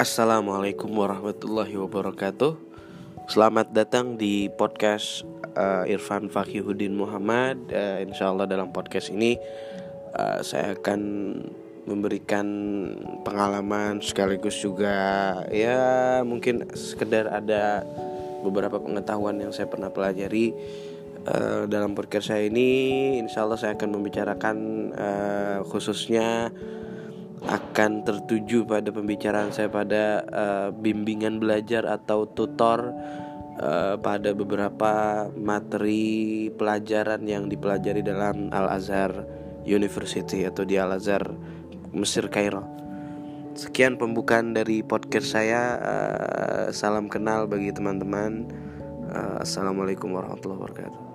Assalamualaikum warahmatullahi wabarakatuh. Selamat datang di podcast uh, Irfan Fakihudin Muhammad. Uh, insya Allah dalam podcast ini uh, saya akan memberikan pengalaman sekaligus juga ya mungkin sekedar ada beberapa pengetahuan yang saya pernah pelajari uh, dalam podcast saya ini. Insya Allah saya akan membicarakan uh, khususnya akan tertuju pada pembicaraan saya pada uh, bimbingan belajar atau tutor uh, pada beberapa materi pelajaran yang dipelajari dalam Al Azhar University atau di Al Azhar Mesir Kairo. Sekian pembukaan dari podcast saya. Uh, salam kenal bagi teman-teman. Uh, Assalamualaikum warahmatullahi wabarakatuh.